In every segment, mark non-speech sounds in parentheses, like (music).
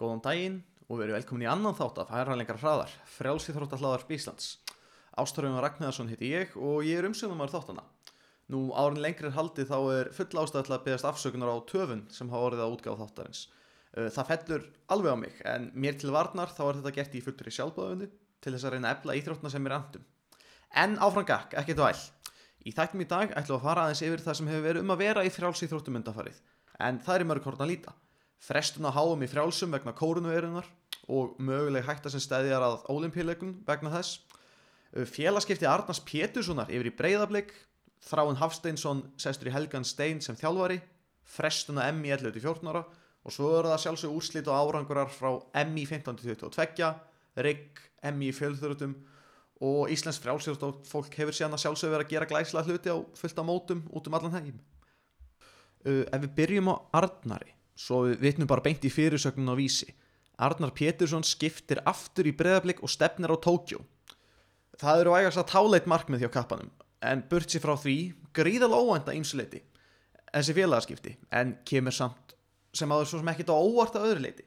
Góðan daginn og verið velkomin í annan þátt af Hæra lengra hraðar, frjálsýþróttahlaðar Íslands. Ástæðurinn Ragnarsson heiti ég og ég er umsögnumar þáttana. Nú árin lengri er haldið þá er full ástæð til að beðast afsökunar á töfun sem hafa orðið að útgáða þáttarins. Uh, Það fellur alveg á mig en mér til varnar þá er þetta gert í fullri sjálfbáðunni til þess að reyna ebla íþróttna sem er andum. En áfram gakk, ekkert væl. Í þættum í dag ætlum að fara aðeins yfir það sem hefur verið um að vera í frjálsýþróttum undanfarið. En það er mörg horn að líta. Frestun að háum í frjálsum vegna kórunuverunar og möguleg hætta sem stæðjar að ólimpíuleikum vegna þess. Félagskipti Arnars Péturssonar yfir í breyðablik, Þráin Hafsteinsson sestur í Helgan Stein sem þjálfari, frestun að MI 11-14 ára og svo eru það sjálfsög úrslit og árangurar frá MI 15-22, RIG, MI fjölþurutum og Íslands frjálsjótt fólk hefur síðan að sjálfsög verið að gera glæslega hluti á fullta mótum út um allan heim. Uh, ef við byrjum á Arnari, svo við vitnum bara beint í fyrirsögnun á vísi, Arnar Pétursson skiptir aftur í breðablik og stefnir á Tókjó. Það eru ægast að táleit markmið hjá kappanum, en burt sér frá því gríðal óvænta ýmsuleiti, þessi félagaskipti, en kemur samt sem áður svo sem ekkit á óvart að öðru leiti.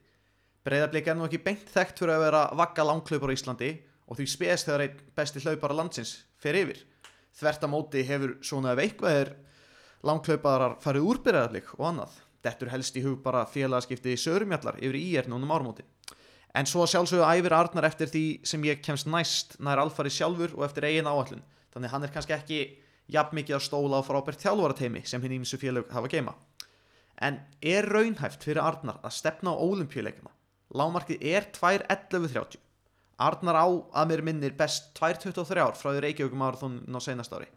Breiðarblik er nú ekki beint þekkt fyrir að vera vagga langklaupar á Íslandi og því spes þegar einn besti hlaupara landsins fer yfir. Þvert að móti hefur svona er langklauparar farið úr breiðarblik og annað. Dettur helst í hug bara félagaskipti sörumjallar yfir í er núnum ármóti. En svo sjálfsögðu æfir Arnar eftir því sem ég kemst næst nær alfari sjálfur og eftir eigin áallun. Þannig hann er kannski ekki jafn mikið að stóla á frábært þjálfarateimi sem hinn ímsu félag hafa geima. En er raunhæft fyrir Arnar að stefna á ólimpíuleikina? Lámarkið er 2.11.30. Arnar á að mér minnir best 2.23 frá því Reykjavík marathon á seinast ári.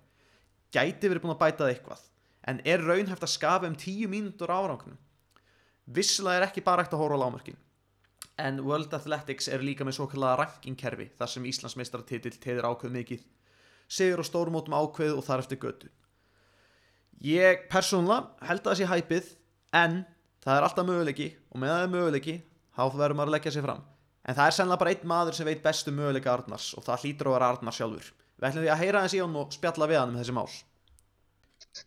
Gæti verið búin að bæta það eitthvað, en er raunhæft að skafa um 10 mínútur árangnum? Vissilega er ekki bara ekkert að hóra á lámarkin. En World Athletics er líka með svo kallaða rankingkerfi þar sem Íslandsmeistaratitil teður ákveð mikið, sigur og stórmótum ákveð og þar eftir götu. Ég persónulega held að það sé hæpið en það er alltaf möguleiki og með það er möguleiki þá verður maður að leggja sér fram en það er sennilega bara einn maður sem veit bestu möguleika Arnars og það hlýtur að vera Arnars sjálfur við ætlum því að heyra hans í hann og spjalla við hann um þessi mál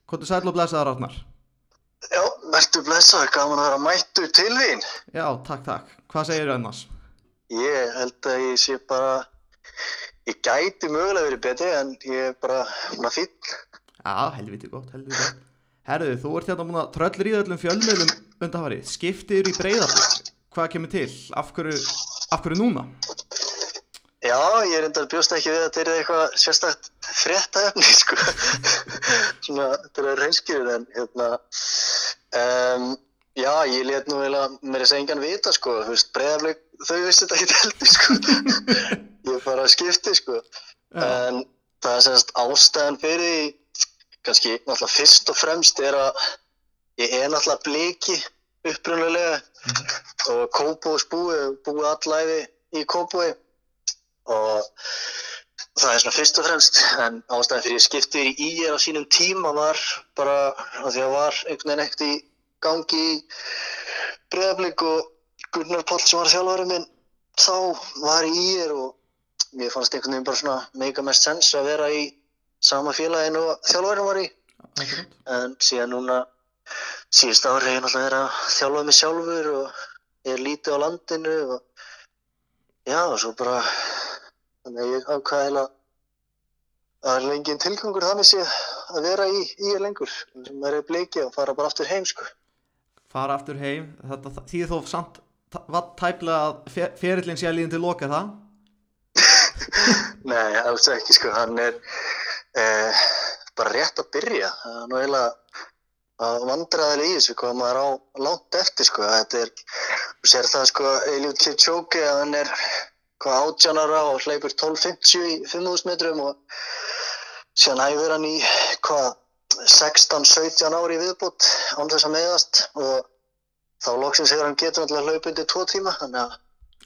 Hvort er sæl og blessaðar Arnar? Já, verður blessaður, gaman að vera mættur til þín. Já, takk, takk. Hvað segir þú annars? Ég held að ég sé bara, ég gæti mögulega verið betri en ég er bara, maður fýll. Já, helviti gott, helviti gott Herðu, þú ert hérna múin að tröllir í öllum fjölmiðlum undanfarið, skiptir í breyðarblik Hvað kemur til? Af hverju, af hverju núna? Já, ég enda bjóst ekki við að þetta er eitthvað sérstakt fréttaefni, (laughs) sko. Svona, þetta er reynskýrið en, hérna, um, já, ég let nú vel að mér er engan vita, sko, þú veist, breyðarblik, þau vissi þetta ekki heldur, sko. (laughs) ég bara skipti, sko. Já. En það er semst ástæðan fyrir kannski náttúrulega fyrst og fremst er að ég er náttúrulega bliki upprunalega og Kópavóks búi, búi allæfi í Kópavogi og það er svona fyrst og fremst en ástæðan fyrir ég skipti í IR á sínum tíma var bara að því að var einhvern veginn ekkert í gangi í breyðablík og Gunnar Páll sem var þjálfari minn þá var í IR og mér fannst einhvern veginn bara svona mega mest sens að vera í sama félaginu og þjálfarinn var í Akkurat. en síðan núna síðust ári hef ég náttúrulega verið að þjálfa mig sjálfur og ég er lítið á landinu og já og svo bara þannig að ég ákvaði að það er lengið tilgangur þannig sé að vera í, í lengur. Sem er bleiki og fara bara aftur heim sko. Fara aftur heim, þetta þýðir þó samt var tæplega að fe- ferillinn sé að líðin til loka það? (laughs) Nei, alls ekki sko, hann er eh, bara rétt að byrja. Það er eiginlega að vandræðilega í þessu hvað maður á langt eftir sko, þetta er sér það sko, Eliud Kipchoge að hann er hvað átjánara og hleypur 12.50 í 5.000 metrum og síðan hæfur hann í hvað 16-17 ári viðbútt án þess að meðast og þá loksins hefur hann getur alltaf hlaupið undir tvo tíma þannig að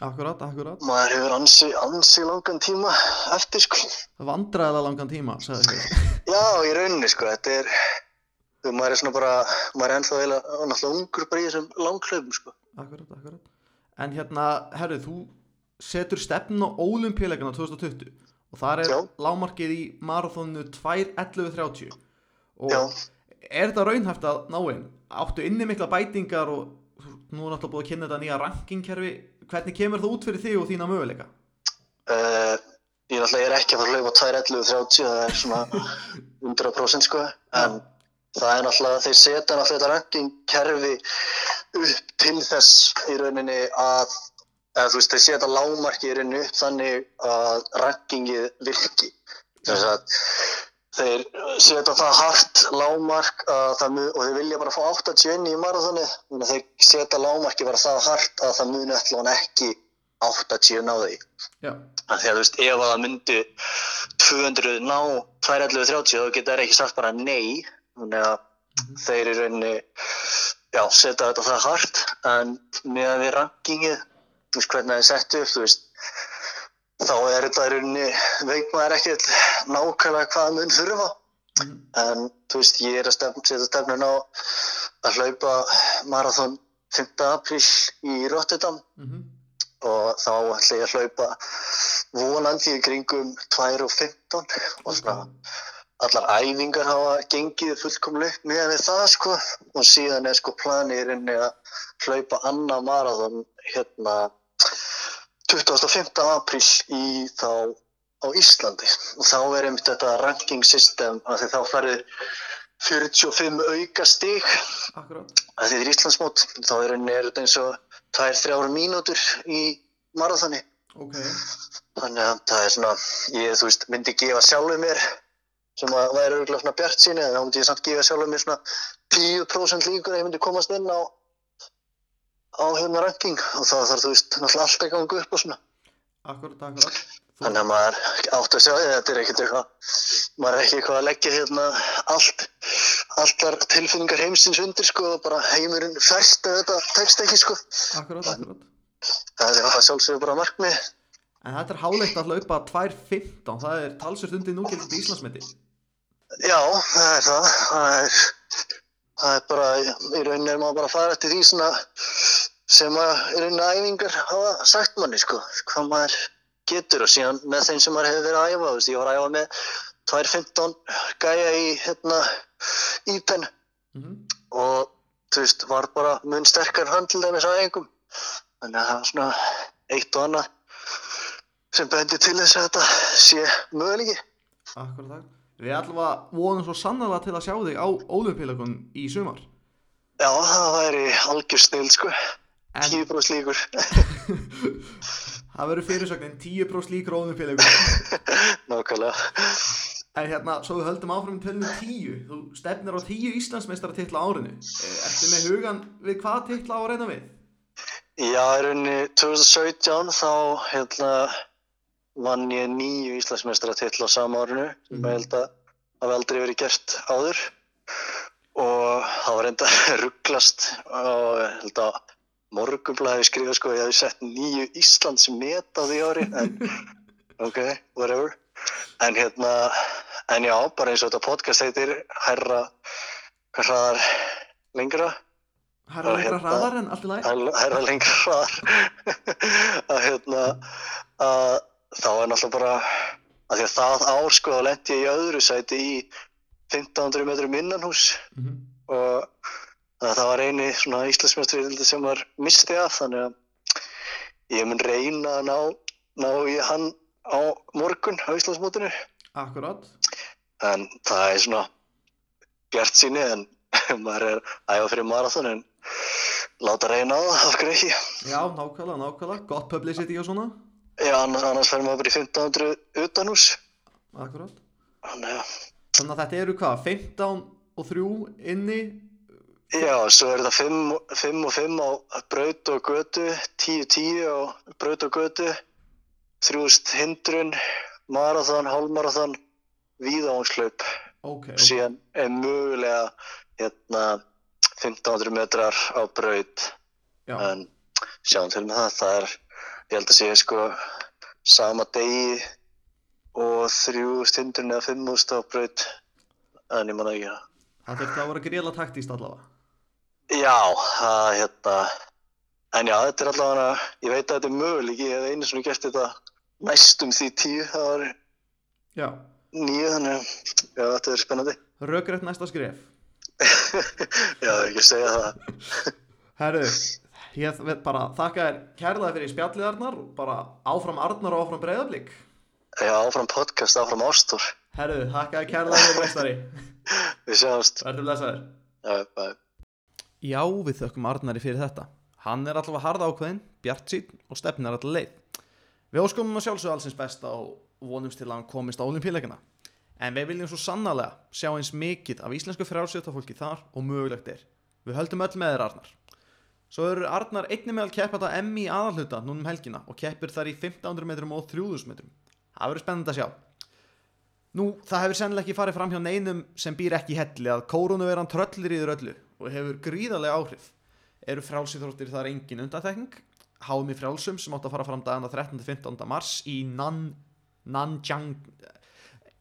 Akkurat, akkurat maður hefur ansi, ansi langan tíma eftir sko. Það vandræðilega langan tíma, sagði þér (laughs) Já, í rauninni sko, þetta er, þú maður er svona bara, maður er ennþá eiginlega, náttúrulega ungur bara í þessum langhlaupum sko. Akkurat, akkurat En hérna, herru, þú setur stefn á ólimpíuleikana 2020 og þar er Já. lámarkið í marathónu 2.11.30 og Já. er þetta raunhæft að ná einn? Áttu inni mikla bætingar og nú er náttúrulega búið að kynna þetta nýja rankingkerfi hvernig kemur það út fyrir þig og þína möguleika? Uh, ég er alltaf ekki að fara að hlaupa 2.11.30, það er svona (laughs) 100% sko, en það er náttúrulega, þeir setja náttúrulega þetta rankingkerfi upp til þess í rauninni að, eða þú veist, þeir setja lágmarki í rauninni upp þannig að rankingið virki. Þess að þeir setja það hart lágmark að það og þeir vilja bara fá 81 í marathoni, þannig að þeir setja lágmarki bara það hart að það muni allan ekki 80 ná því. Því að þú veist, ef að það myndi 200 ná 211.30 þá geta þær ekki sagt bara nei. Þannig að Mhm. þeir í rauninni, já, setja þetta það hart. En með við rankingið, þú veist hvernig það er sett upp, þú veist, þá er þetta í rauninni, veit maður ekkert nákvæmlega hvað mun þurfa. Mhm. En þú veist, ég er að stefn, setja stefnun á að hlaupa marathon 5. apríl í Rotterdam Mhm. og þá ætla ég að hlaupa vonandi í kringum 2 og 15 og svona allar æfingar hafa gengið fullkomlega upp með við það sko og síðan er sko planið í rauninni að hlaupa annað marathon hérna 25. apríl í þá á Íslandi og þá er einmitt þetta ranking system að því þá færði 45 auka Akkurát. að því er Íslandsmót þá er rauninni er þetta eins og 2-3 mínútur í marathoni Ok. þannig að það er svona ég þú veist myndi gefa sjálfur mér sem að væri svona bjart síni en þá myndi ég samt gefa sjálfur mér svona 10% líkur að ég myndi komast inn á á hérna ranking og þá þarf þú veist náttúrulega allt að ganga upp og svona Akkurát, akkurát. Þú- þannig að maður átt að sjá því að þetta er ekkert eitthvað maður er ekki eitthvað að leggja hérna allt allar tilfinningar heimsins undir sko og bara heimurinn færst ef þetta tekst ekki sko Akkurát, akkurát. það er það sjálfsögur bara markmið En þetta er hálegt að hlaupa 2.15, það er talsvert undir núgildandi Íslandsmeti. Já, það er það. Það er, það er bara, í rauninni er maður bara að fara eftir því svona sem að í rauninni æfingar hafa sagt manni, sko, hvað maður getur og síðan með þeim sem maður hefur verið að æfa, þú veist, ég var að æfa með 2.15 gæja í, hérna, ípenn Mm og, þú veist, var bara mun sterkar þeim þess að æfingum. Þannig að það var svona eitt og annað sem bendi til þess að þetta sé möguleiki. Akkurát. Við allavega vonum svo sannlega til að sjá þig á Ólympíuleikunum í sumar. Já, það væri algjör snill, sko. En 10% líkur. (laughs) það verður fyrirsögnin 10% líkur á Ólympíuleikunum. (laughs) Nákvæmlega. En hérna, svo við höldum áfram í tölnu 10. Þú stefnir á 10 Íslandsmeistara titla árinu. Eh, Ertu með hugan við hvaða titla á að reyna við? Já, í rauninni 2017 þá hérna vann ég nýju Íslandsmeistara til á sama árinu sem Mhm. ég held að hafi aldrei verið gert áður og það var reynda (laughs) rugglast og held að morgunblæði hefði skrifað sko ég hefði sett nýju Íslands met á því ári en (laughs) ok, whatever. En hérna, en já, bara eins og þetta podcast heitir herra, hraðar lengra. Herra Og lengra hérna- hraðar en allt í að herra lengra hraðar. (laughs) Að hérna að þá er náttúrulega bara að því að það ár sko þá lendi ég í öðru sæti í 1500 metrum innanhús Mhm. og að það var eini svona Íslandsmjöstrið sem var misti af þannig að ég mun reyna að ná, ná í hann á morgun á Íslandsmótinu Akkurát. en það er svona bjart síni en (laughs) maður er æfa fyrir marathon en láta reyna á það, af hverju ekki Já, nákvæmlega, nákvæmlega. Gott publicity og svona. Já, annars, fer maður bara í 1500 utanhús. Akkurát. Þannig að þetta eru hvað, 15 og 3 inni? Já, svo er þetta 5, 5 og 5 á braut og götu, 10-10 á braut og götu, 3000 hindrun, marathon, hálmarathon, víðáhanslaup. Ok, ok. Síðan er mögulega hérna 1500 metrar á braut, Já, en sjáum til með það, það er, ég held að sé sko sama degi og 3000 hindrun eða 5000 á braut, en ég manna ekki það. það þurfti að vera gríla taktíst allavega. Já, það hérna en já, þetta er allavega ég veit að þetta er möguleik, ég hef einu svona gert þetta næstum því tíu það var Já, nýju, þannig að já, þetta er spennandi rökrætt næsta skref. (laughs) Já, ekki að segja það (laughs) Herru, Ég veit bara þakka þér kærlega fyrir spjallið Arnar bara áfram Arnar og áfram breyðablík. Já, áfram podcast, áfram ástur. Herðu, þakka þér kærlega fyrir veistari. (laughs) Við sjáumst. Verður blessaður. Já, bæ. Já, við þökkum Arnari fyrir þetta. Hann er allavega harða ákveðin, bjart sín og stefnir allavega leið. Við óskumum að sjálfsögðu allsins besta og vonumst til að hann komist á olimpíuleikana. En við viljum svo sannarlega sjá eins mikið af íslensku frjálsjötafólki þar og mögulegt er. Við höldum öll með þér Arnar. Svo eru Arnar einnig meðal keppata M í aðalhuta núna um helgina og keppir þar í 1500 metrum og 3000 metrum. Það verður spennandi að sjá. Nú, það hefur sennilega ekki farið fram hjá neinum sem býr ekki helli að kórónuveran tröllir í þér öllu og hefur gríðarlega áhrif. Eru frjálsýþróttir þar engin undanþekning? Háðum í frjálsum sem átt að fara fram dagana 13-15. mars í Nan, Nanjang...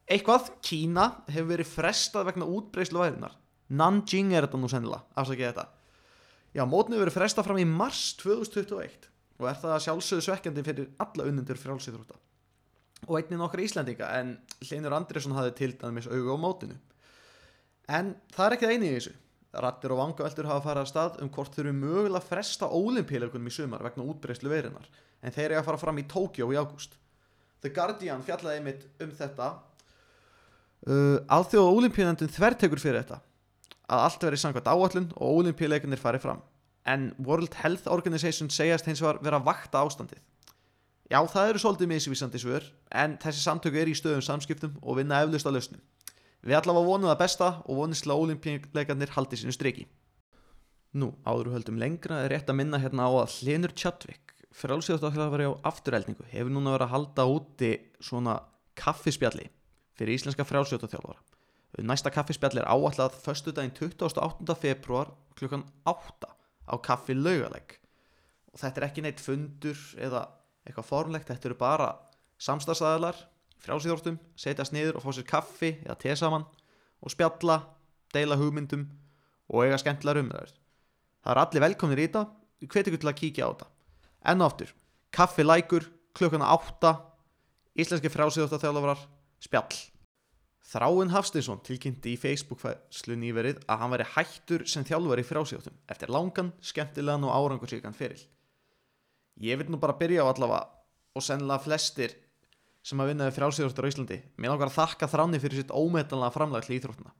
Eitthvað, Kína hefur verið frestað vegna útbreyslu værinar. Nanjing er þetta nú sennilega, afsakið þetta. Já, mótnið verið frestað fram í mars 2021 og er það sjálfsögðu svekkjandi fyrir alla unnendur frjálsýþrótta og einnig nokkra Íslandinga en Linur Andriðsson hafði til dæmis auga á mótinu en það er ekki það eini í þessu Rattir og vangaveltur hafa farið að stað um hvort þurfum mögulega að fresta ólimpíuleikunum í sumar vegna útbreyslu veirinar en þeir eru að fara fram í Tókjó í ágúst. The Guardian fjallaði einmitt um þetta. Uh, Alþjóða ólimpíunendin þvertekur fyrir þetta að allt verið samkvæmt áallun og ólimpíuleikunir farið fram. En World Health Organization segjast hins vegar vera vakta ástandið. Já, það eru svolítið misvísandi svör, en þessi samtöku er í stöðum samskiptum og vinna eflust að lausnum. Við allavega vonum það besta og vonist til að ólimpíuleikarnir haldi sínu streki. Nú, áður höldum lengra er rétt að minna hérna á að Hlinur Tjadvik, frálsíðastáðhjálfari á afturælningu, hefur núna verið að halda úti svona kaffispjalli fyrir íslenska frálsíðastáðhjálfara. Næsta kaffispjalli er áallat förstu daginn 28. februar klukkan 8 á kaffi laugaleg. Og þetta er ekki neitt fundur eða eitthvað formlegt, þetta eru bara samstagsæðalar, frjálsýþórtum setjast niður og fá sér kaffi eða te saman og spjalla deila hugmyndum og eiga skemmtilega umræður. Það er allir velkomnir í þetta. Við hvetjum til að kíkja á þetta. Enn og aftur, kaffi lækur klukkana átta íslenski frjálsýþórtaþjálfarar, spjall. Þráinn Hafstinsson tilkynnti í Facebook-fæslu nýverið að hann væri hættur sem þjálfari í frjálsýþórtum eftir langan, skemmtilegan og árangursíkan fyrir ég vil nú bara byrja á allavega og sennilega flestir sem að vinna við frjálsýðurtur á Íslandi. Mér langar að þakka þráni fyrir sitt ómetanlega framlag til íþróttuna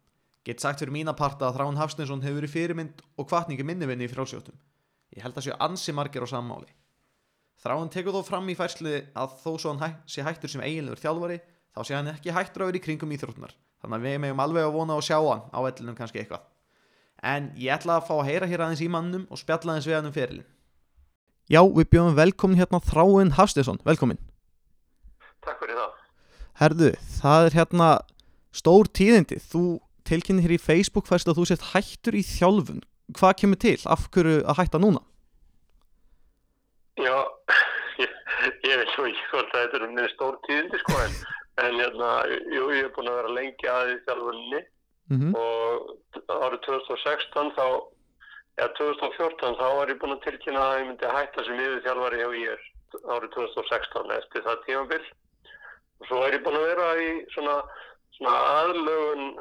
gett sagt fyrir mína parta að Þrán Hafsnesson hefur verið fyrirmynd og kvartningi minnivinni í frjálsýðurtum ég held að séu ansi margir á sammáli Þrán tekur þó fram í færsli að þó svo hann hæ, sé hættur sem eiginlegur þjálfari þá sé hann ekki hættur að vera í kringum íþróttunar þannig að við meðum alveg að vona að sjá hann á ellinum kannski eitthvað. En ég ætla að fá að heyra hér aðeins í mannum og spjalla aðeins við hann um ferilin Já, við bjóðum velkomin hérna Þráinn Hafstesson, velkomin. Takk fyrir það. Herðu, það er hérna stór tíðindi. Þú tilkynni hér í Facebook færst að þú sett hættur í þjálfun. Hvað kemur til? Af hverju að hætta núna? Já, (laughs) ég, ég veit svo ekki hvort þetta er um neður stór tíðindi sko en, en hérna, jú, ég hef búin að vera lengi aðeins í þjálfunni Mm -hmm. og árið 2016 þá Já, 2014 þá var ég búinn að tilkynna að ég myndi hætta sem yfir þjálfari hjá ég árið 2016 eftir það tímabill og svo er ég búinn að vera í svona, svona aðlögun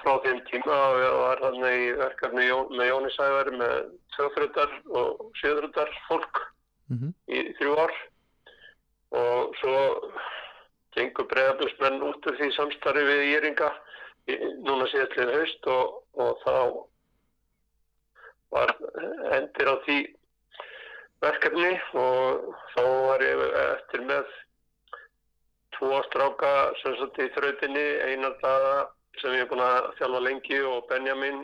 frá þeim tíma og ég var þarna í verkefni með Jóni Sæværi með tvöfröldar og sjöðröldar fólk Mm -hmm. í þrjú ár og svo gengur bregðarblismenn út af því samstarfi við Íringa núna síðastlega haust og, og þá var endir á því verkefni og þá var ég eftir með tvo stráka sem satt í þrautinni, einar daga sem ég er búin að þjálfa lengi og Benjamin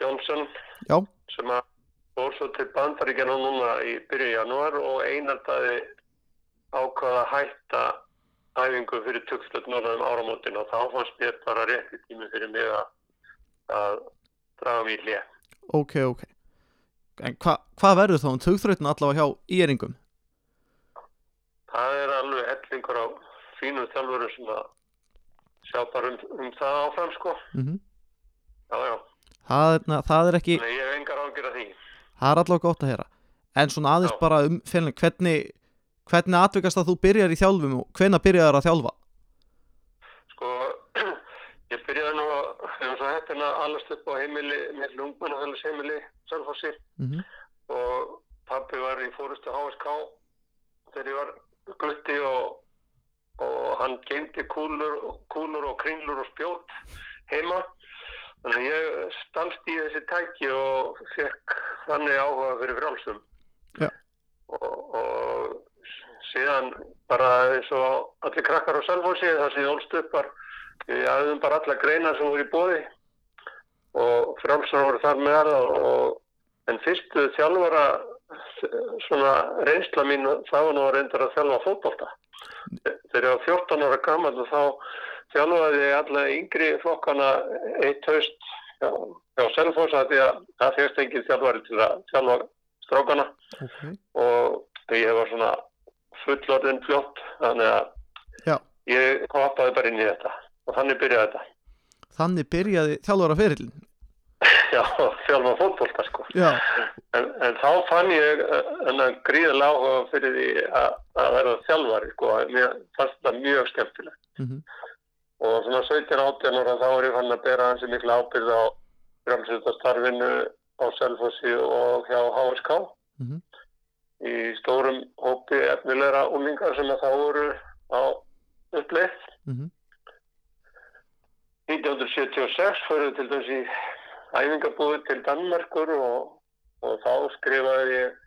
Johnson Já, sem að fór svo til bandaríkjana núna í byrju janúar og einar dagi ákvaða að hætta æfingu fyrir tökflöld norðan um áramótin og þá fannst mér bara rétti tími fyrir mig að, að draga mér hlið. ok, ok. En hva, hvað verður þá um tugþrautin allavega hjá íringum? Það er alveg fínum þjálfurum sem að sjá bara um, um það áfram sko. Mm Já, já. það, na, það er ekki, Nei, ég hef engar ágjur af því. það er allavega gott að heyra. En svona aðeins Já. bara um félagin, hvernig, hvernig atvikast að þú byrjar í þjálfum og hvenær byrjar að þjálfa? Sko, (clears throat) ég byrjaði nú að, að allast upp á heimili, með lungmannafélags heimili, Sölfossi Mm og pappi var í fórustu HSK þegar ég var glutti og, og hann geymdi kúlur, kúlur og kringlur og spjót heima. Þannig að ég stalst í þessi tæki og fekk þannig áhuga fyrir frálsum Já. og, og síðan bara eins og allir krakkar á Salfossi þar sem ég ólst upp var við hafðum bara alla greina sem voru í bóði og frálsar voru þar með og en fyrstu þjálfara svona reynsla mín það var nú að reynda að þjálfa fótbolta þegar ég var 14 ára gammal og þá þjálfaði ég alla yngri flokkana eitt haust hjá, hjá Selfoss að því að það fyrst engin þjálfari til að þjálfa strákana. Ok, og ég var svona fullorðin fljótt þannig að Já. ég hoppaði bara inn í þetta og þannig byrjaði þetta. Þannig byrjaði þjálfara ferillin já, þjálfa fótbolta sko. En, en þá fann ég enn gríðilega áhuga fyrir því að, að vera þjálfari sko, mér fannst það mjög skemmtilegt. Mhm, og svona 17-18 ára þá er ég fann að bera hansi mikla ábyrð á frjálsöldastarfinu á Selfossi og hjá HSK mhm, í stórum hópi efnilegra úlingar sem að þá voru á uppleið. mhm, 1976 fyrir til dæmis í æfingabúið til Danmarkur og, og þá skrifaði ég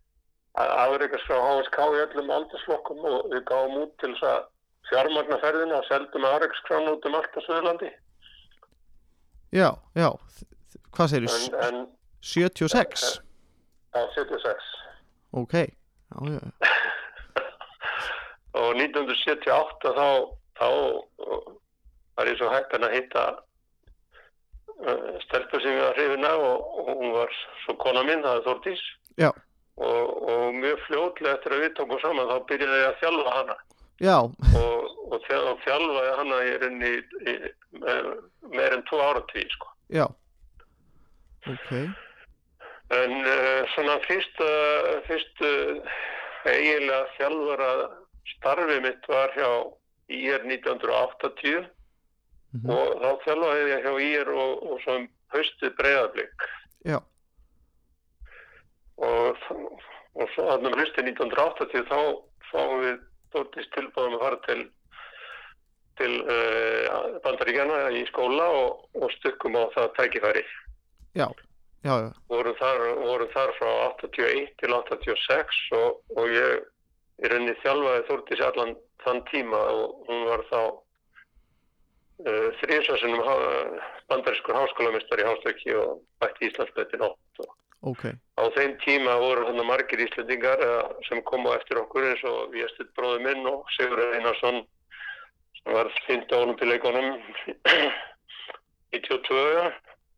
afreikast frá HSK í öllum aldursflokkum og við gáum út til þess að fjármagna ferðina og seldum afreikskránu út um allt á Suðurlandi. já, já hvað segir þú, en 76 á 76. ok, já, já, (laughs) og 1978 þá, þá var ég svo hættan að hitta stelpur sem ég var hrifin af og, og hún var svo kona minn, það er Þórdís. Já. og, og mjög fljótlega eftir að við tókum saman þá byrjaði ég að þjálfa hana. Og, og, þjá, og þjálfaði hana í rauninni í, í, með, meir en tvo áratví sko. já. Ok, En uh, svona fyrsta, fyrstu eiginlega þjálfara starfi mitt var hjá IR 1980 mhm, og þá þjálfaði ég hjá IR og, og svo um haustið breyðablík já, og, og svo hann um haustið 1980 þá fáum við þóttist tilbúðum að fara til til uh, bandaríkjana í skóla og, og stukkum á það tækifæri. já, já, já, vorum þar, vorum þar frá 81 til 86 og, og ég í rauninni þjálfaði Þúrdís allan þann tíma og hún var þá uh, þrísasunum bandarískur háskólamistari í Hástöki og bætti Íslandsböti nótt og ok, á þeim tíma voru þannig margir Íslandingar uh, sem komu eftir okkur eins og Viðstuð bróður minn og Sigur Einarsson sem var fynnt á olimpíuleikunum 92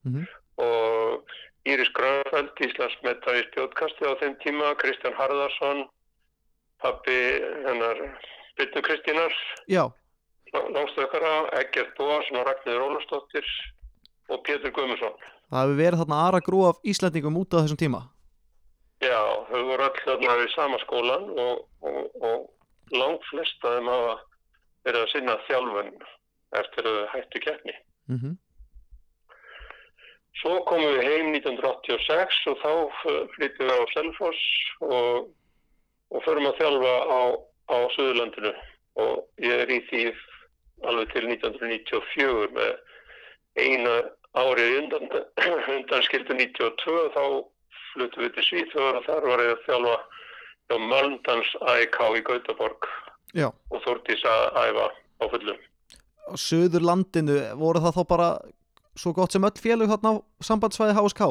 mhm, og Íris Grönfeld, Íslands metta í spjótkasti á þeim tíma, Kristján Harðarsson, pappi hennar Byrnu Kristínar, já, langstökkara, Eggert Bóasson og Ragnir Ólafsdóttir og Pétur Guðmundsson. það hefur verið þarna aðra grú af Íslandingum út á þessum tíma Já, þau voru öll þarna við sama skólan og, og, og langt flest að þeim hafa verið að sinna þjálfun eftir að hættu keppni. mhm, Svo komum við heim 1986 og þá flyttum við á Selfoss og, og förum að þjálfa á, á Suðurlandinu og ég er í því alveg til 1994 með eina árið undan, undan skildu 92 þá fluttum við til Svíþjóður og þar var ég að þjálfa hjá Mölndans AIK í Gautaborg já og Þórdís að æfa á fullum. á Suðurlandinu voru það þá bara svo gott sem öll félug þarna á sambandsvæði HSK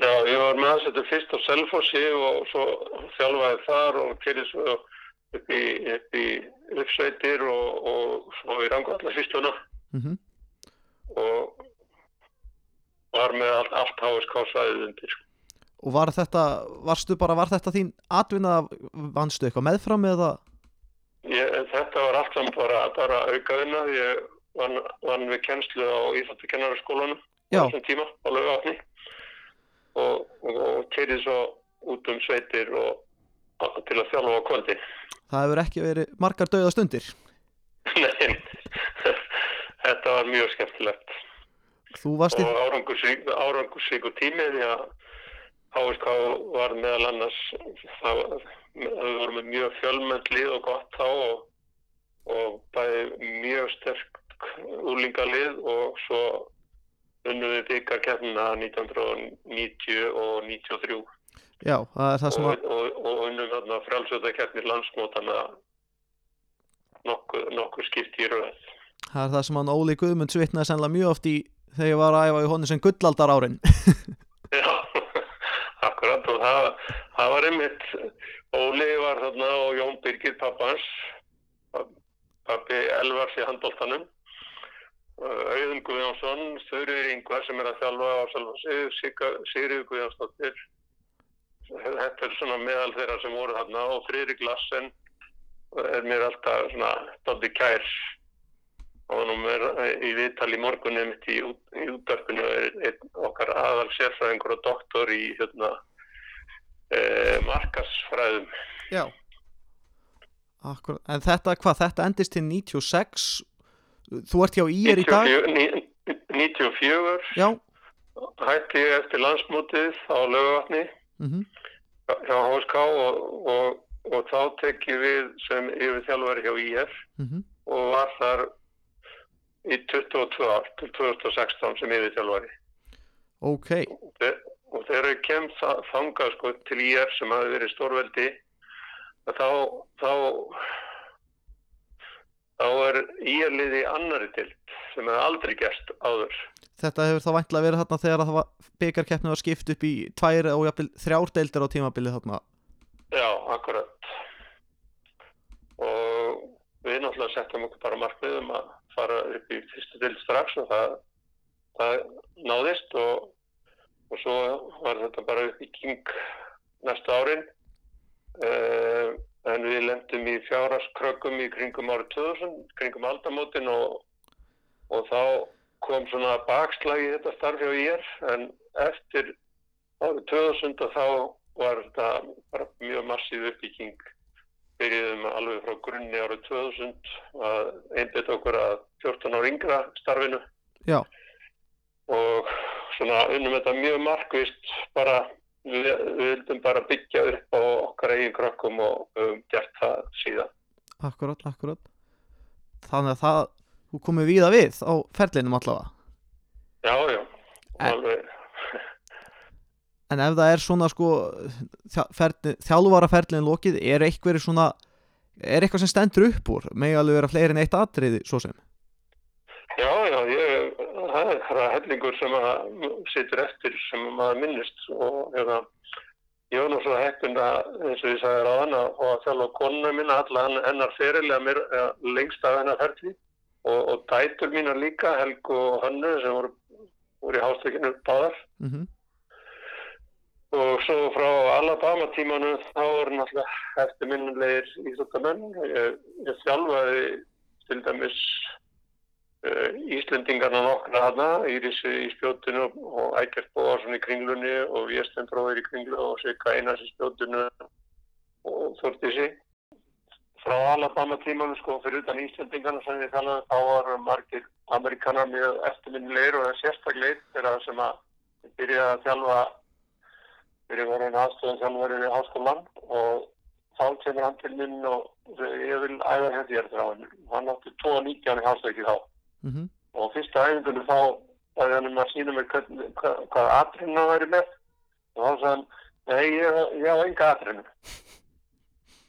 Já, ég var með að setja fyrst á Selfossi og svo þjálfaði þar og kyrði svo upp í, upp í uppsveitir og, og svo í rangvalla fyrstuna mhm, og var með allt, allt HSK svæðið undir. sko. og var þetta, varstu bara, var þetta þín atvinna, vannstu eitthvað meðfram eða, Ég, þetta var allt saman bara, bara aukaðina. Ég vann, vann við kennslu á Já. þessum tíma á laugatni og, og, og kyrði svo út um sveitir og til að þjálfa á kvöldi. Það hefur ekki verið margar dauða stundir. Nei, (laughs) þetta var mjög skemmtilegt. Þú varst í, og árangursrík, árangursrík og tími því að HSK var meðal annars það, með mjög fjölmönd lið og gott þá og, og bæði mjög sterk úlingalið og svo unnum við byggarkeppnina 1990 og 93 Já, það er það sem að, og, og unnum þarna frjálsötakeppnir landsmótana nokkuð, nokkuð skipti í röð það er það sem hann Óli Guðmund svitnaði sennilega mjög oft í þegar ég var að æfa í honum sem gullaldar árin. (laughs) Já, (laughs) akkurat og það, það var einmitt Óli var þarna og Jón Birgir pappans pappi Elvars í handbóltanum Auðun Guðjónsson Þurriður Ingvar sem er að þjálfa á Salva Sigriður Guðjónsdóttir þetta er svona meðal þeirra sem voru þarna og Friðrik Lassen er mér alltaf svona stótti kær og hann er í viðtali í morgunum í, út, í útdarpinu er einn okkar aðal sérfræðingur og doktor í hérna, eh, markasfræðum Já. Akkur, en þetta, hvað, þetta endist til 96, þú ert hjá IR í dag? 94, ní- 94 Já. hætti ég eftir landsmótið á lögavatni Mm hjá HSK og, og, og þá tekki við sem yfir þjálfari hjá IR mhm. og var þar í 22 ár til 2016 sem yfir þjálfari Ok, og þe- og þegar ég kem þa- þangað sko til IR sem hafi verið stórveldi þá þá þá er IR liði annari tilt sem hefði aldrei gerst áður þetta hefur þá væntilega verið þarna þegar það var byggarkeppni var skipt upp í tvær og jafnvel þrjár deildir á tímabilið þarna. Já, akkurat. Og við náttúrulega settum okkur bara markmiðum að fara upp í fyrstu dild strax og það, það náðist og, og svo var þetta bara upp í king næstu árin. Uh, en við lendum í fjáraskrökkum í kringum árið 2000, kringum aldamótin og, og þá kom svona bakslag í þetta starf hjá ég en eftir árið 2000 og þá var þetta bara mjög massíf uppbygging. Byrjuðum alveg frá grunni árið 2000 að einbit okkur að 14 ára yngra starfinu. Já, og svona unnum þetta mjög markvist bara við, við vildum bara byggja upp á okkar eigin krökkum og höfum gert það síðan. Akkurat, akkurat. Þannig að það, þú komið víða við á ferlinum allavega. Já, já, En- alveg En ef það er svona sko þjálfaraferlin lokið, er eitthvað svona, er eitthvað sem stendur upp úr? Megi alveg vera fleiri en eitt atriði svo sem? Já, já, ég, það er það hellingur sem að situr eftir sem maður minnist og hérna, ég var nú svo heppin að, eins og ég sagði ráðan að, að þjálfa konuna mína, alla henn- hennar fyrirlega mér eh, lengst af hennar ferli og, og dætur mínar líka, Helgu og Hannu sem voru, voru í hástökinu báðar Mm og svo frá Alabama tímanu þá voru náttúrulega eftirminnulegir íþróttamenn. Ég, ég þjálfaði til dæmis uh, Íslendingarna nokkra hana, Írisi í spjótinu og Ægert Bóarsson í kringlunni og Véstein Bróðir í kringlu og Sigga Einars í spjótinu og Þortísi. Frá Alabama tímanu sko fyrir utan Íslendingarna sem ég þjálfaði þá voru margir Amerikanar mjög eftirminnulegir og það er sérstaklega þeirra sem að byrjaði að þjálfa fyrir einn aðstöðan þjálfari við háskólan og þá kemur hann til minn og ég vil æfa hérna þér frá hann. Hann átti 2.19 í hástöki þá -hmm. og fyrsta æfingunum þá var hann um að sína mér hvern, hvað, hvað atrinu hann væri með og þá sagði hann, nei ég, ég á enga atrinu.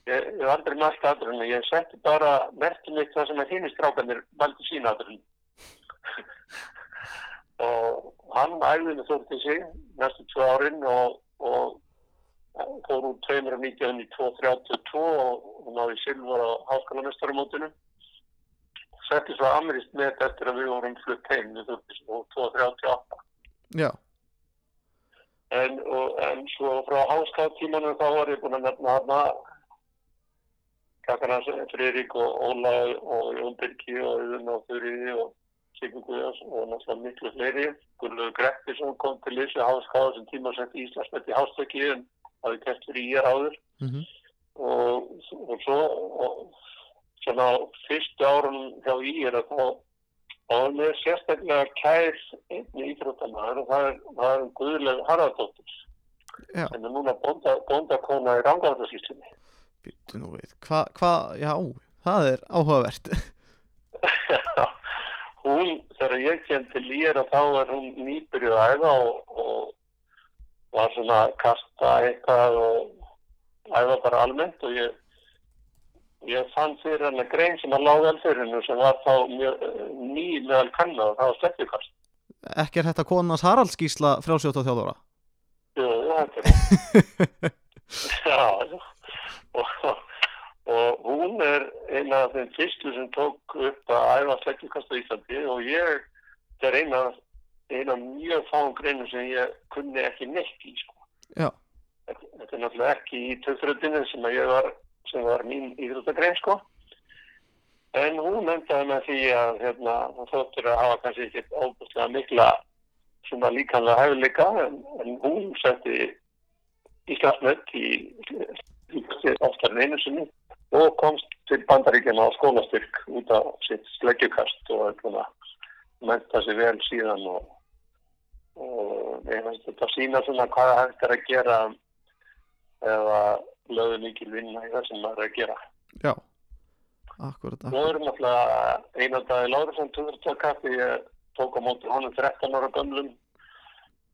Ég, hef aldrei mætt atrinu, ég setti bara merkið mitt það sem að hinn í strákanir valdi sína atrinu. (laughs) og hann æfði með þótt til sig næstu tvö árin og, og fór úr 2.19 í 2.32 og, náði silfur á háskólamestarumótinu setti svo amirist með eftir að við vorum flutt heim við þurftum og 2.38 Já, en, og, en svo frá háskólatímanum þá var ég búin að nefna hana kakkarnas Friðrik og Óla og Jón Birki og Auðun og Þurriði og Sigur Guðjás og náttúrulega miklu fleiri. Guðlöður Grettisson kom til þessi háskáða sem tíma setti Íslandsmett í hástöki en hafði kert fyrir í er áður mm og, og svo og, svona fyrstu árun hjá í er að þá þá er mér sérstaklega kær einni íþróttamæður og það er, er Guðlöf Harðardóttir Já. sem er núna bónda, bóndakona í Rangárðarsýslinni. Býttu nú við, hvað, hva, já, það er áhugavert. (laughs) hún, þegar ég kem til Lýra þá var hún nýbyrjuð að æfa og, og var svona að kasta eitthvað og æfa bara almennt og ég, ég fann fyrir hann að grein sem að lág vel fyrir hennu sem var þá mjög eh, ný meðal kanna og það var sleppjukast. Ekki er þetta konans Haraldsgísla frjálsjóta þjóðóra? Jú, þetta er. (laughs) Já, já. Og, og hún er eina af þeim fyrstu sem tók upp að æfa sleggjukast á Íslandi og ég, þetta er eina, eina mjög fáum greinu sem ég kunni ekki neitt í, sko. Þetta, þetta er náttúrulega ekki í töfðröndinu sem að ég var, sem var mín íþróttagrein, sko. En hún endaði með því að hérna, það þóttur að hafa kannski ekki óbúslega mikla svona líkanlega hæfileika en, en hún setti í, í, í oftar en einu sinni og komst til bandaríkjana á skólastyrk út af sitt sleggjukast og er búin að menta sig vel síðan og, og ég veist þetta sína svona hvað hægt er að gera eða lögðu mikil vinna í það sem maður er að gera. já, akkurat, Nú erum náttúrulega einan dagi Lárusson túrtakaffi, ég tók á móti honum 13 ára gömlum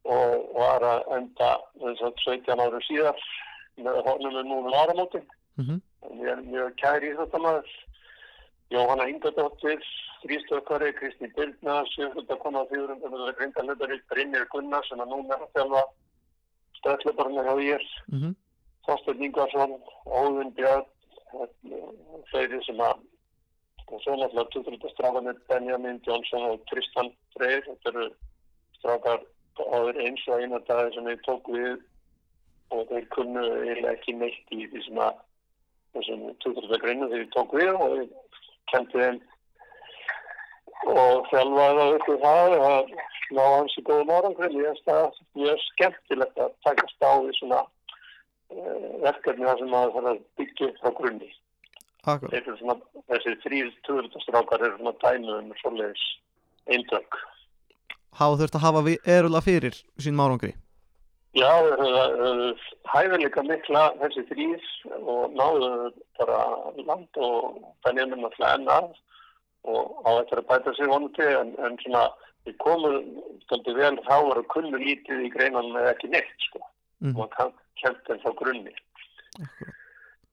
og var að enda þess að 17 ára síðar með honum er núna áramóti. Mm En ég er mjög kæri í þetta maður. Jóhanna Ingadóttir, Þrýstökkari, Kristi Byrna, Sjöfundakona á fjórum, Brynjar Gunnar sem er núna að þjálfa stöðlöfarnir hjá ég, -hmm. Þorstein Ingvarsson, Óðun Björn, þeirri sem að og svo náttúrulega tuturita strákanir Benjamin Johnson og Tristan Freyr þetta eru strákar áður eins og eina dagi sem ég tók við og þeir kunnu eiginlega ekki neitt í því sem að þessum tuturita greinu þegar ég tók við og ég kendi þeim og þjálfaði það upp í það að ná hans í góðum árangri ég það mjög skemmtilegt að takast á því svona uh, verkefni þar sem að byggja upp frá grunni svona, þessi þrýr tuðuristastrákar eru svona dæmi um svoleiðis eindök. hafa þurft að hafa erulega fyrir sín árangri. Já, þeir eru hæfileika mikla þessi þrýr og náðu bara land og Benjamin náttúrulega ennar og á þetta að bæta sig vonandi en, en svona við komum stundið vel háar og kunnu lítið í greinan með ekki neitt sko. Mm og kent þeim frá grunni. Akkurat,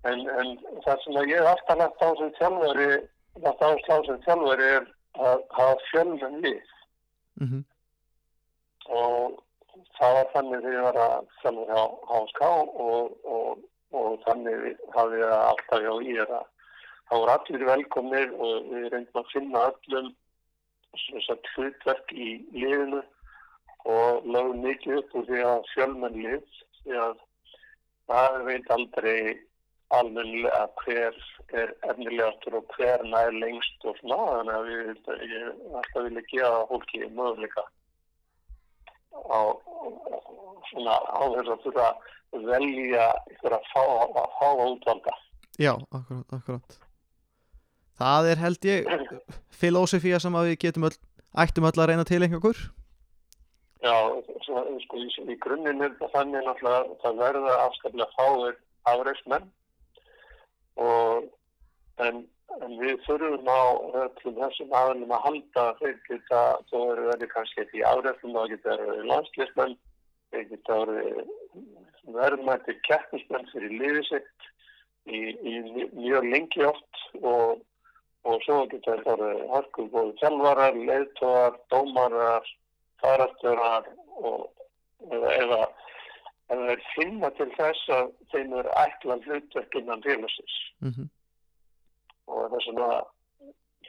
En, en það sem að ég alltaf lagt á sem þjálfari, lagt áslá sem þjálfari er að hafa fjölmenn við mm og það var þannig þegar ég var að þjálfa hjá HSK og, og, og þannig hafði ég alltaf hjá í að það voru allir velkomnir og við reyndum að finna öllum að hlutverk í liðinu og lögum mikið upp úr því að fjölmenn lið því að það veit aldrei almennilega hver er efnilegastur og hver nær lengst og svona þannig að við ég alltaf vilja gefa fólki möguleika á svona á þess að þurfa að velja ykkur að fá að fá útvalda. já, akkurat, akkurat. Það er held ég filósofía sem að við getum öll, ættum öll að reyna til einhverjur. Já, svo, sko, í, í grunninn er það þannig náttúrulega að það verða afskaplega fáir afreifsmenn og en, en við þurfum á öllum þessum aðlum að halda þeir geta, þó eru verið kannski ekki í afreifnum, þá geta verið landslismenn, þeir geta verið verðmættir keppnismenn fyrir liðið sitt í, í mjög lengi oft og, og svo geta verið harkuð bóðu tjálvarar, leiðtóðar, dómarar, farastörar eða, eða ef þeir finna til þess að þeim er ætlan hlutverk innan félagsins. Mm og þess vegna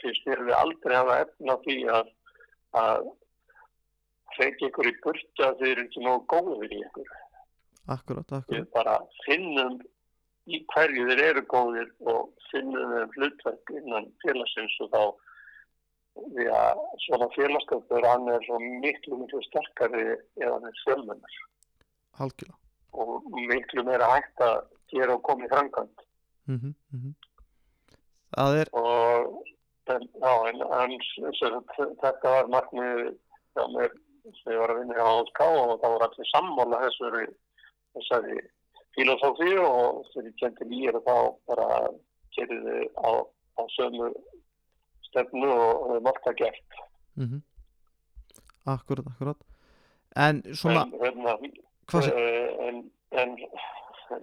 finnst mér við aldrei hafa efna því að, að fekja ykkur í burtu að þeir eru ekki nógu góðir í ykkur. Akkurat, Við akkurat. bara finnum í hverju þeir eru góðir og finnum þeim hlutverk innan félagsins og þá því að svona félagskapur hann er svo miklu miklu sterkari ef hann er fjölmennar Algjörlega. og miklu meira hægt að gera og koma í framkvæmt Mm -hmm. Það er, og en, já, en, en sem, þetta var mér sem ég var að vinna hjá HSK og það voru allir sammála þessari þessari filosófi og þegar ég kendi nýjir þá bara kerið þið á, á sömu stefnu og og hefur margt að gert. mm Akkurat, akkurat En svona, En, hérna, Eh, en, en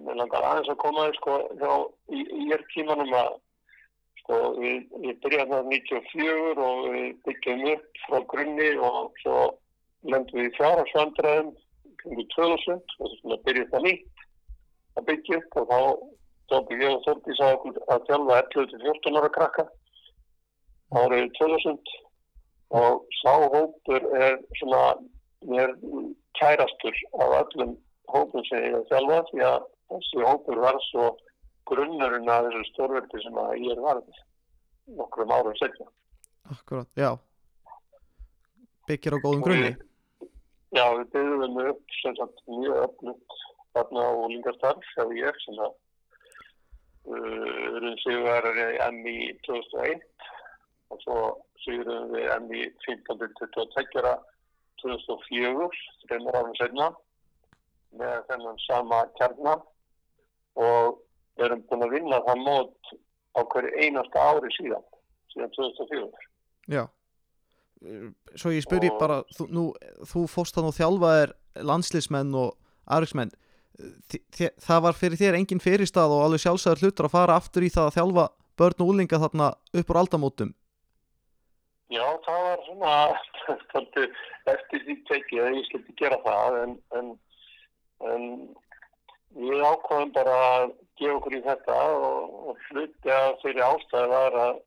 mér langar aðeins að koma sko hjá í, í er tímanum að sko við, við byrjaðum það 94 og við byggjum upp frá grunni og svo lendum við í fjárhagsvandræðum kringu 2000 og þessum að byrja það nýtt að byggja upp og þá tók ég og Þordís að að þjálfa 11-14 ára krakka árið 2000 og sá hópur er svona mér kærastur af öllum hópum sem ég hef þjálfað því að þessi hópur var svo grunnurinn að þessu stórverdi sem að ég er varðið nokkrum árum segna. Akkurat, já. Byggir á góðum grunni. Já, við byggðum upp sem sagt mjög öfnugt þarna á língastarf hjá ég sem að uh, erum sigurverðari MI 2001 og svo sigurum við MI 15-22 2004, þreymur árum senna með þennan sama kjarnar og erum búin að vinna það mót á hverju einasta ári síðan, síðan 2004. Já. Svo ég spyr ég Og- bara þú, nú, þú fórst þannig og þjálfaðir landslismenn og aðriksmenn. Það var fyrir þér engin fyrirstað og alveg sjálfsæður hlutur að fara aftur í það að þjálfa börn og úlinga þarna upp úr aldamótum? Já, það var svona (laughs) eftir því tekið að ég skildi gera það en, en, en við ákvaðum bara að gefa okkur í þetta og, og hluti að þeirri ástæði var að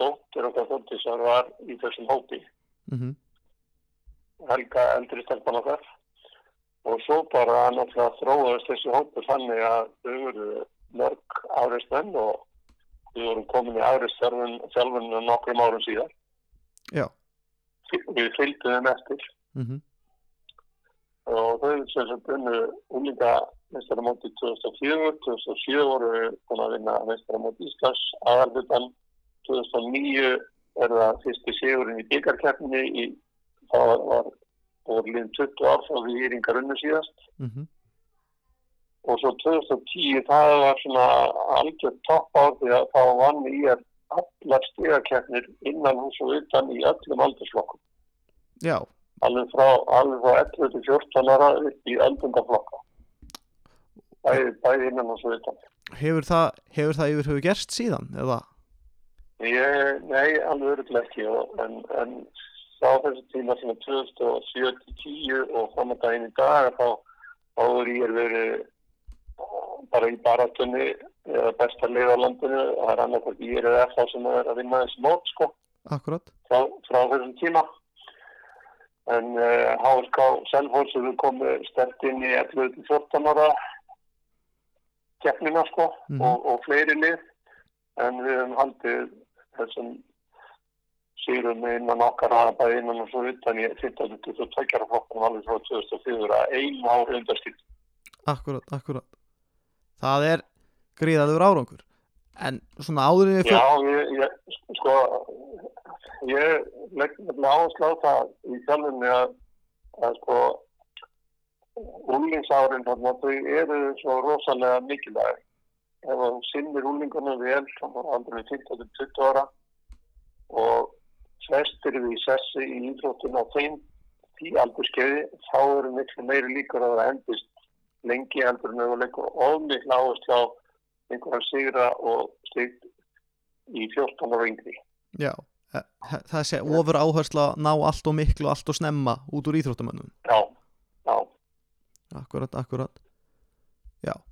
dóttir okkar þóttisar var í þessum hópi, mm Helga eldri stelpan okkar. Og svo bara náttúrulega þróaðist þessi hópur þannig að þau voru mörg áreismenn og við vorum komin í áreistjálfunum nokkrum árum síðan. Já. Við fylgdum þeim eftir. Mm og þau sem sem bunnu úlinga meistaramóti 2004, 2007 voru búin að vinna meistaramóti Íslands aðalbutan 2009 er það fyrsti sigurinn í byggarkeppni í það var, var voru líðin 20 ár frá því íringar unnu síðast -hmm. og svo 2010 það var svona algjör topp ár því að þá vann í er allar stigakeppnir innan hús og utan í öllum aldursflokkum Já, alveg frá, alveg frá 11 til 14 ára upp í öldungaflokka. Bæði, bæði innan og svo utan. hefur það, hefur það yfir höfu gerst síðan eða? Ég, nei, alveg öruglega ekki, og, en, en á þessu tíma sem er 2007-10 og fram að daginn í dag, þá áður ég er verið uh, bara í baratunni eða besta leið á landinu og það er annarkvæmt ég er eða það sem er að vinna þessi mót, sko. Akkurat frá, frá þessum tíma en uh, HSK Selfors hefur komið stert inn í 11-14 ára keppnina sko Mhm. og, og fleiri lið. En við hefum haldið þessum sýrum innan okkar aðabæði innan og svo utan í 15-22 ára flokkunum alveg frá 2004 að einu ári undarskilt Akkurat, akkurat. Það er gríðalegur árangur. En svona áður en við Já, ég, ég, sko, ég legg nefnilega áherslu á það í þjálfunni að, að sko, úlingsárin þarna, þau eru svo rosalega mikilvæg. Ef þú sinnir úlingunum vel, þá var aldrei 15-20 ára og flestir við í sessi í íþróttun á þeim því aldurskeiði, þá eru miklu meiri líkur að það endist lengi heldur en þau leikur og miklu áherslu á einhverja sigra og slikt í 14 ára yngri. Já, eh, það sé ofur áhersla að ná allt og miklu, allt og snemma út úr íþróttamönnum já. Akkurat, akkurat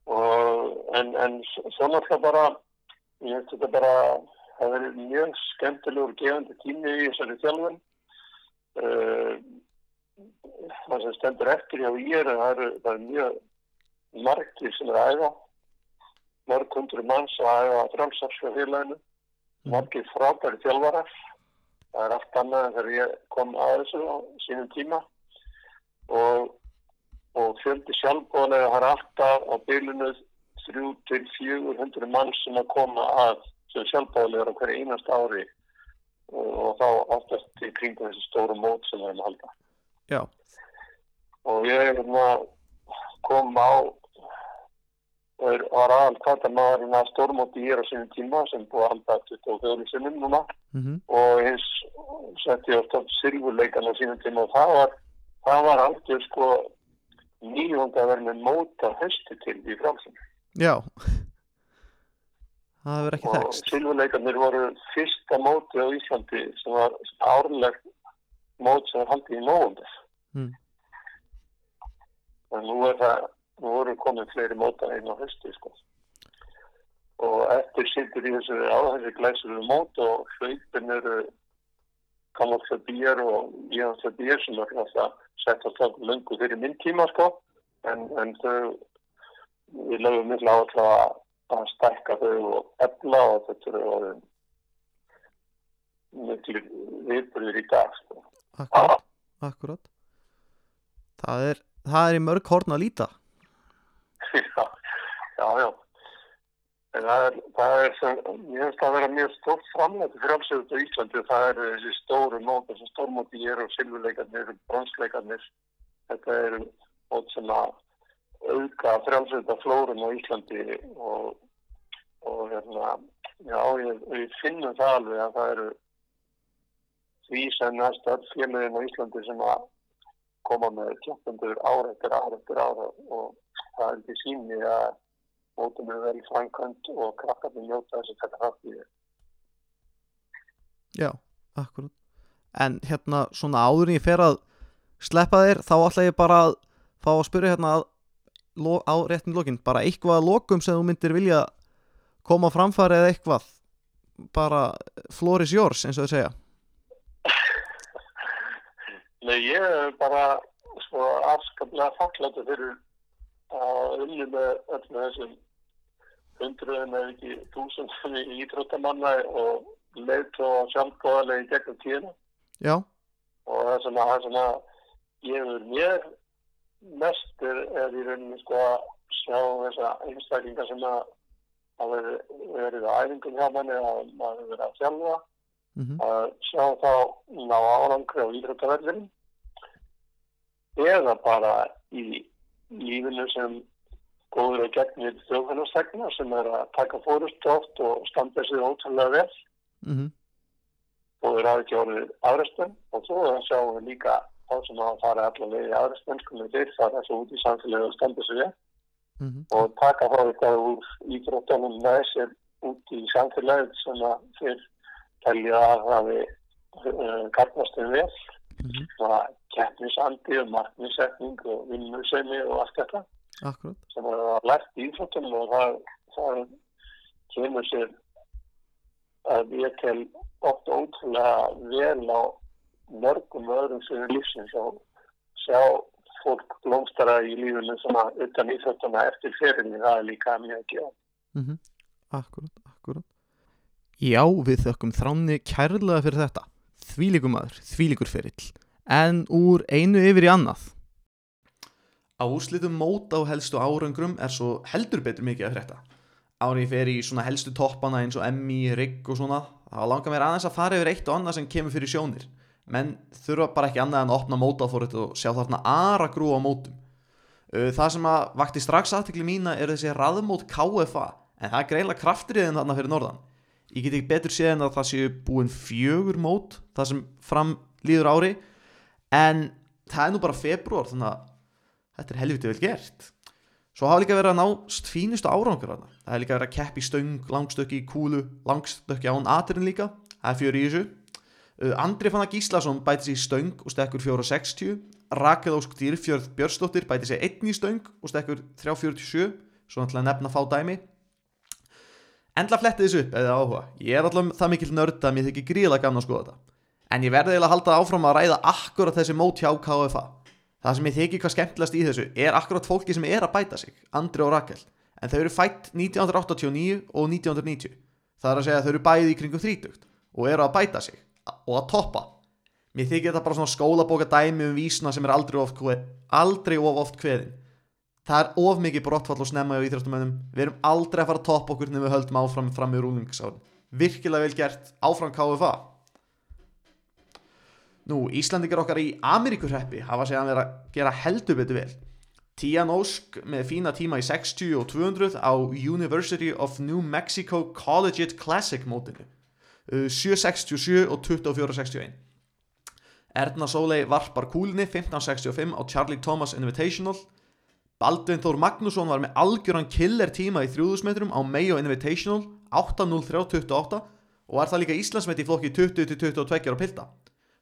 Og, en, en náttúrulega bara, ég veit þetta bara, það verið mjög skemmtilegur gefandi tími í þessari þjálfun. Uh, það sem stendur eftir hjá ég er að það eru mjög margir sem er að æfa. Mörg hundru manns að æfa frálsarska félaginu. Margir frábæri þjálfarar. Það er allt annað en þegar ég kom að þessu á sínum tíma. Og og fjöldi sjálfbóðlega har alltaf á bylunu 3-400 mann sem að koma að sem sjálfbóðlega á hverju einast ári. Og, og þá oftast í kringum þessi stóru mót sem við erum að halda. Já, Og ég er hérna kom á er, var aðal kvartamaðurinn að stórmóti ég er á sínum tíma sem búið að halda 24 sinnum núna. Mm og eins setti ég ofta silfurleikan á sínum tíma og það var, það var aldrei sko með móta höstu til í frálsum Já. (laughs) Það hefur ekki og þekst silfurleikarnir voru fyrsta móti á Íslandi sem var árleg mót sem var haldið í nógundar Mm. en nú er það nú voru komin fleiri móta inn á höstu sko. Og eftir sittur í þessu á þessi glæsur mót og hlaupin eru Kamal Fabíjar og Ian Fabíjar sem er alltaf sett alltaf lungu fyrir minn tíma sko en, en þau við lögum miklu áherslu að að stækka þau og efla og þetta eru orðin miklu viðbyrðir í dag sko. Akkurat, akkurat Það er, það er í mörg horn að líta (laughs) já, já, já. En það er, það er sem, ég finnst að vera mjög stórt framlega til frjálsögut á Íslandi. Það eru þessi stóru mót, þessi stórmóti ég er og silfurleikarnir, bronsleikarnir. Þetta eru mót sem að auka frjálsögut á flórum á Íslandi og, og hérna, já, ég, ég finnum það alveg að það eru því sem næst öll félagin á Íslandi sem að koma með kjöndur ára eftir ára eftir ára og það er ekki síni að mótum er vel framkvæmt og krakkarnir njóta þess að taka þátt í þér. Já, akkurat. En hérna svona áður en ég fer að sleppa þér þá ætla ég bara að fá að spyrja hérna að, á réttin lokin bara eitthvað að lokum sem þú myndir vilja koma á framfæri eða eitthvað. Bara floor is yours eins og þau segja. Nei, ég er bara svo afskaplega þakklættu fyrir að unni með öllum þessum hundruðum eða ekki túsundum í íþróttamanna og leitt og sjálfgóðarlega í gegnum tíðina. Já, og það sem að, það sem að gefur mér mest er, er í rauninni sko að sjá þessa einstaklinga sem að hafa verið, á æfingum hjá manni að maður verið að þjálfa. Mm að sjá þá ná árangri á íþróttaverðin eða bara í lífinu sem góður að gegnir þjóðfélagstegna sem er að taka fórust oft og standa sig ótrúlega vel. Mm og þeir hafa ekki orðið afræstum og svo sjáum við líka þá sem að fara allar leið í afræstum skulum þeir fara svo út í samfélagi og standa sig vel. -hmm. og taka þá eitthvað úr íþróttunum með sér út í samfélagið sem að þeir telja að hafi uh, karnast þeim vel. Mhm. svona keppnisandi og marknisetning og vinnusemi og allt þetta Akkurat. sem er að lært í íþróttunum og það, það kemur sér að ég tel oft ótrúlega vel á mörgum öðrum sem er lífsins og sjá fólk blómstara í lífinu svona utan íþróttuna eftir ferinni, það er líka mjög ekki á. mm Akkurat, akkurat. Já, við þökkum þránni kærlega fyrir þetta. Þvílíkur maður, þvílíkur ferill En úr einu yfir í annað. Á úrslitum mót á helstu árangrum er svo heldur betur mikið að frétta. Ári fer í svona helstu toppana eins og Emmy, Rigg og svona Það langar mér aðeins að fara yfir eitt og annað sem kemur fyrir sjónir. Menn þurfa bara ekki annað en að opna mótáfórið og sjá þarna ara grú á mótum. Uh, Það sem að vakti strax aðtekli mína er þessi raðmót KFA en það er greinlega kraftriðin þarna fyrir norðan. Ég get ekki betur séð en að það séu búin fjögur mót það sem fram líður ári en það er nú bara februar þannig að þetta er helviti vel gert. Svo hafa líka verið að nást fínustu árangur þarna. Það er líka verið að keppi stöng, langstökki í kúlu langstökki án aturinn líka. Það er fjör í þessu. Uh, Andri Fannar Gíslason bæti sér í stöng og stekkur 4.60 Rakel Ósk Dýrfjörð Björnsdóttir bæti sér einn í stöng og stekkur 3.47 svo náttúrulega nefna fá dæmi. Endla fletti þessu upp eða áhuga. Ég er alltaf það mikill nörd að mér þykir gríðlega gaman að skoða þetta En ég verði eiginlega að halda áfram að ræða akkurat þessi mót hjá KFA Það sem ég þykir hvað skemmtilegast í þessu er akkurat fólki sem er að bæta sig Andri og Rakel. En þau eru fætt 1989 og 1990 Það er að segja að þau eru bæði í kringum 30 og eru að bæta sig og að toppa. Mér þykir þetta bara svona skólabóka dæmi um vísna sem er aldrei, of oft kveðin. Það er of mikið brottfall og snemma á íþróttumönnum Við erum aldrei að fara að toppa okkur nefnum við höldum áfram fram í rúlingsárin Virkilega vel gert, áfram KFA Nú, Íslandingar okkar í Ameríkurheppi hafa segja að vera að gera heldur betur vel. Tian Ósk með fína tíma í 60 og 200 á University of New Mexico Collegiate Classic mótinu. Uh, 7.67 og 24.61 Erna Sólei varpar kúlinni 15.65 á Charlie Thomas Invitational. Baldvin Þór Magnússon var með algjöran killer tíma í 3000 metrum á Mayo Invitational 8.03.28 og var það líka Íslandsmet í flokki 20-22 ára pilda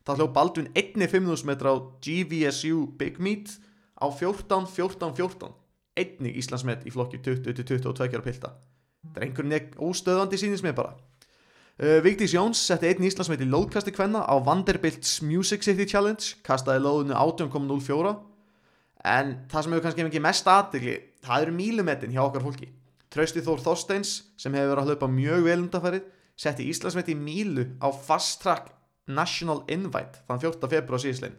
það hljóð Baldvin einni 5000 metra á GVSU Big Meet á 14-14-14 einni Íslandsmet í flokki 20-22 ára pilda drengurinn er óstöðandi sínins með bara. Uh, Vigdís Jóns setti einn Íslandsmet í lóðkasti kvenna á Vanderbilt's Music City Challenge kastaði lóðinu 18.04 en það sem hefur kannski mikið mest aðdegli það eru mílumetinn hjá okkar fólki. Trausti Þór Þorsteins sem hefur verið að hlaupa mjög vel undanfærið setti Íslandsmet í mílu á Fast Track National Invite þann 14. februar síðislein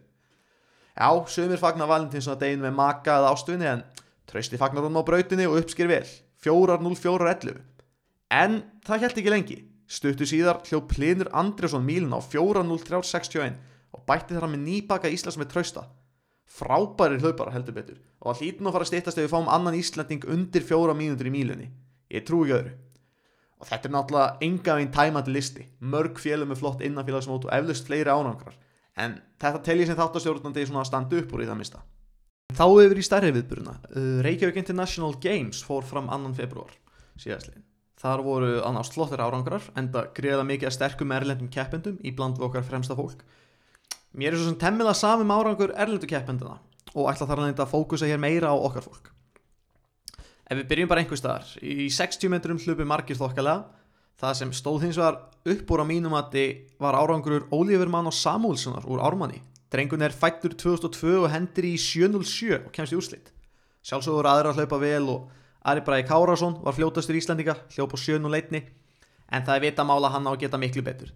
Já, sömur fagnar Valentinsson að degin með maka eða ástunni en Trausti fagnar hún á brautinni og uppsker vel. 4.04.11 En það held ekki lengi. Stuttu síðar hljó Plinur Andrésson mílun á 4.03.61 og bætti þar með nýbaka Íslands með Trausta. Frábæri hlaupara heldur betur og það hlýtur nú að fara að stýttast ef við fáum annan Íslanding undir fjóra mínútur í mílunni. Ég trú ekki öðru og þetta er náttúrulega enga veginn tæmandi listi. Mörg félum með flott innanfélagsmót og eflust fleiri ánangrar. En þetta tel ég sem þáttastjórnandi svona að standa upp úr í það mista þá yfir í stærri viðburuna uh, Reykjavík International Games fór fram annan februar síðastlegin þar voru annars flottir árangrar enda greiða mikið að sterkum erlendum keppendum í bland við okkar fremsta fólk. Mér er svo sem temmilega samum árangur erlendu keppendina og ætla þar að fókusa hér meira á okkar fólk. Ef við byrjum bara einhver staðar, í 60 metrum hlupi margir þokkalega, það sem stóð hins vegar upp úr á mínum að þið var árangurur Ólífur Mann og Samúlssonar úr Ármanni. Drengun er fættur 2002 og hendur í 707 og kemst í úrslit. Sjálfsögur aðra að hlaupa vel og Ari Bræði Kárásson var fljótastur Íslandika, hljóp á 701 en það er vita mála hann á að geta miklu betur.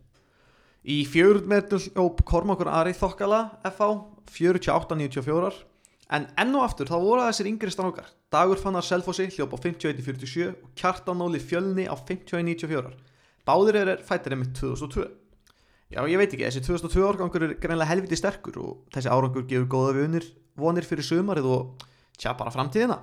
Í fjörðmetur hljóp Kormakur Ari Þokkala FH 48-94 en enn og aftur þá voru þessir yngri strákar. Dagur Fannar Selfossi hljóp á 51-47 og Kjartanóli Fjölni á 51-94 Báðir er fættir með 2002 Já ég veit ekki, þessi 2002 árgangur er greinlega helviti sterkur og þessi árangur gefur góða vunir vonir fyrir sömarið og tja bara framtíðina.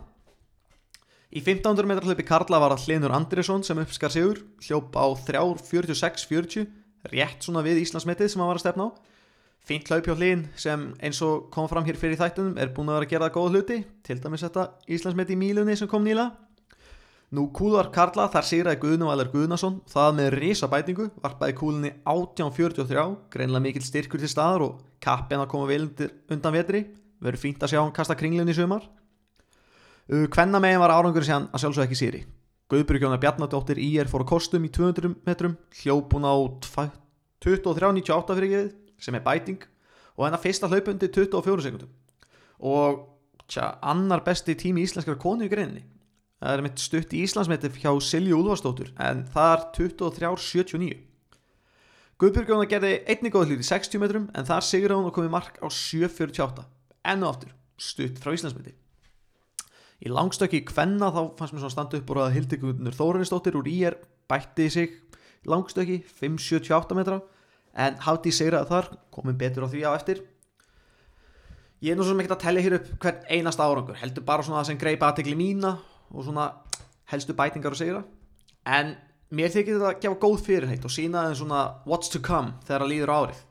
Í 1500 metrar hlaupi Karla var að Hlinur Andrisson sem uppskar sigur hljóp á 3.46-40 rétt svona við Íslandsmetið sem hann var að stefna á fínt hlaup hjá hlýn sem eins og kom fram hér fyrir þættunum er búin að vera að gera góða hluti til dæmis þetta Íslandsmetið í Mílunni sem kom nýla nú kúlar Karla þar sigraði Guðnumvælar Guðnason það með risa bætingu varpaði kúlinni 1843 greinlega mikill styrkur til staðar og kappin að koma vel undan vetri. Verður fínt að sjá hann kasta kringlunni í sumar. Kvenna megin var árangur sem að sjálfsög ekki sýri Guðbjörgjóna Bjarnadóttir í er fór á kostum í 200 metrum hljópun á 23.98 fyrir geðið sem er bæting og hennar fyrsta hlaupundi 24 sekundum og tja, annar besti tími íslenskara konu í greinni það er mitt stutt í Íslandsmeti hjá Silju Úlfarsdóttur en það er 23.79 Guðbjörgjóna gerði einni góð hlut í 60 metrum en þar sigur hún og komið mark á 7.48 ennu aftur stutt frá Íslandsmeti Í langstökki kvenna þá fannst mér svona standa upp úr að Hildigunnur Þórunistóttir úr IR bætti sig. Langstökki 578 metra en hátti sigraði þar, komum betur á því á eftir. Ég er nú svona ekkert að tellja hér upp hvern einasta árangur, heldur bara svona það sem greip aðtegli mína og svona helstu bætingar og sigra. En mér þykir þetta að gefa góð fyrirheit og sína þeim svona what's to come þegar það líður árið.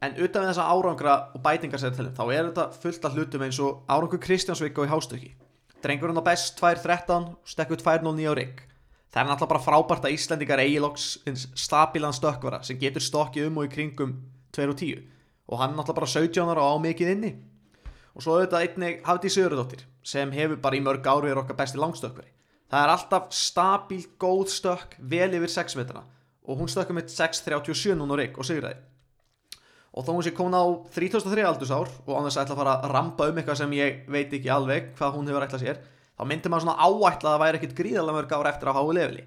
En utan við þessa árangra og bætingar þeim, þá er þetta fullt af hlutum eins og árangur Kristjánsvík og í hástökki. Drengurinn á best 2.13 stekkur 2.09 á rigg. Það er náttúrulega bara frábært að Íslandingar eigi loks stabilan stökkvara sem getur stokkið um og í kringum 2.10 og hann er náttúrulega bara 17 ára og á mikið inni. Og svo auðvitað einnig Hafdí Sigurðardóttir sem hefur bara í mörg ári er okkar besti langstökkvari. Það er alltaf stabíl, góð stökk, vel yfir 6 metrana og hún stökkur með 6.37 núna rigg og sigurðaði. Og þó hún sé komin á 33 aldursár og án þess að ætla að fara að rampa um eitthvað sem ég veit ekki alveg hvað hún hefur ætlað sér, þá myndir maður svona áætla að það væri ekkit gríðalega mörg ára eftir að háu lefili.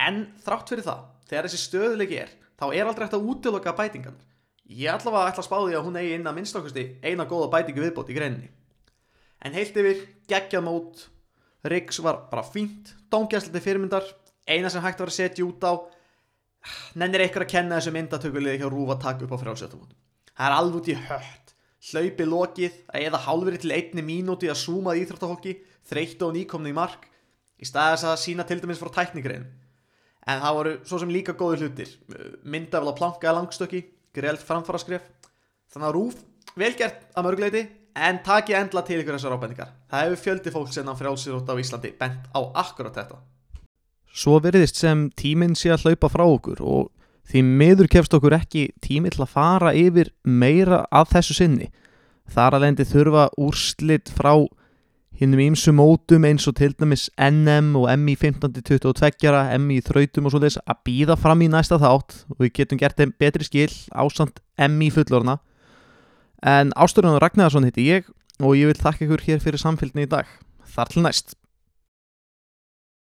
En þrátt fyrir það, þegar þessi stöðuleiki er, þá er aldrei eftir að útiloka bætingarnir. Ég allavega ætla að spá því að hún eigi inn að minnstakusti eina góða bætingu viðbót í greininni. En heilt yfir, geggjað mót, Riggs var bara fínt, dóngjæsliti fyrirmyndar, eina sem hægt var að setja út á, nennir eitthvað að kenna þessu myndatökulegi hjá Rúf að taka upp á frjálsjöftumótum. Það er alveg út í hött. hlaupi lokið eða hálfri til einni mínúti að súma að íþróttahokki þreyttu og nýkomni í mark í staðis að sína til dæmis frá tæknigrein. En það voru svo sem líka góður hlutir. Myndafla plankaði langstöki greilt framfaraskref. Þannig að rúf, velgert að mörgleiti en taki endla til ykkur þessar ábendingar. Það hefur fjöldi fólk sem á frjálsýrótt á Íslandi bent á akkurat þetta. Svo veriðist sem tíminn sé að hlaupa frá okkur og því miður kefst okkur ekki tími til að fara yfir meira að þessu sinni. Þar að lendi þurfa úrslit frá hinnum ímsu mótum eins og til dæmis NM og MI 15-22, MI þrautum og svo þess að býða fram í næsta þátt og við getum gert þeim betri skil ásand MI fullorna. En Ásturðan Ragnarsson heiti ég og ég vil þakka ykkur hér fyrir samfélgni í dag. Þar til næst.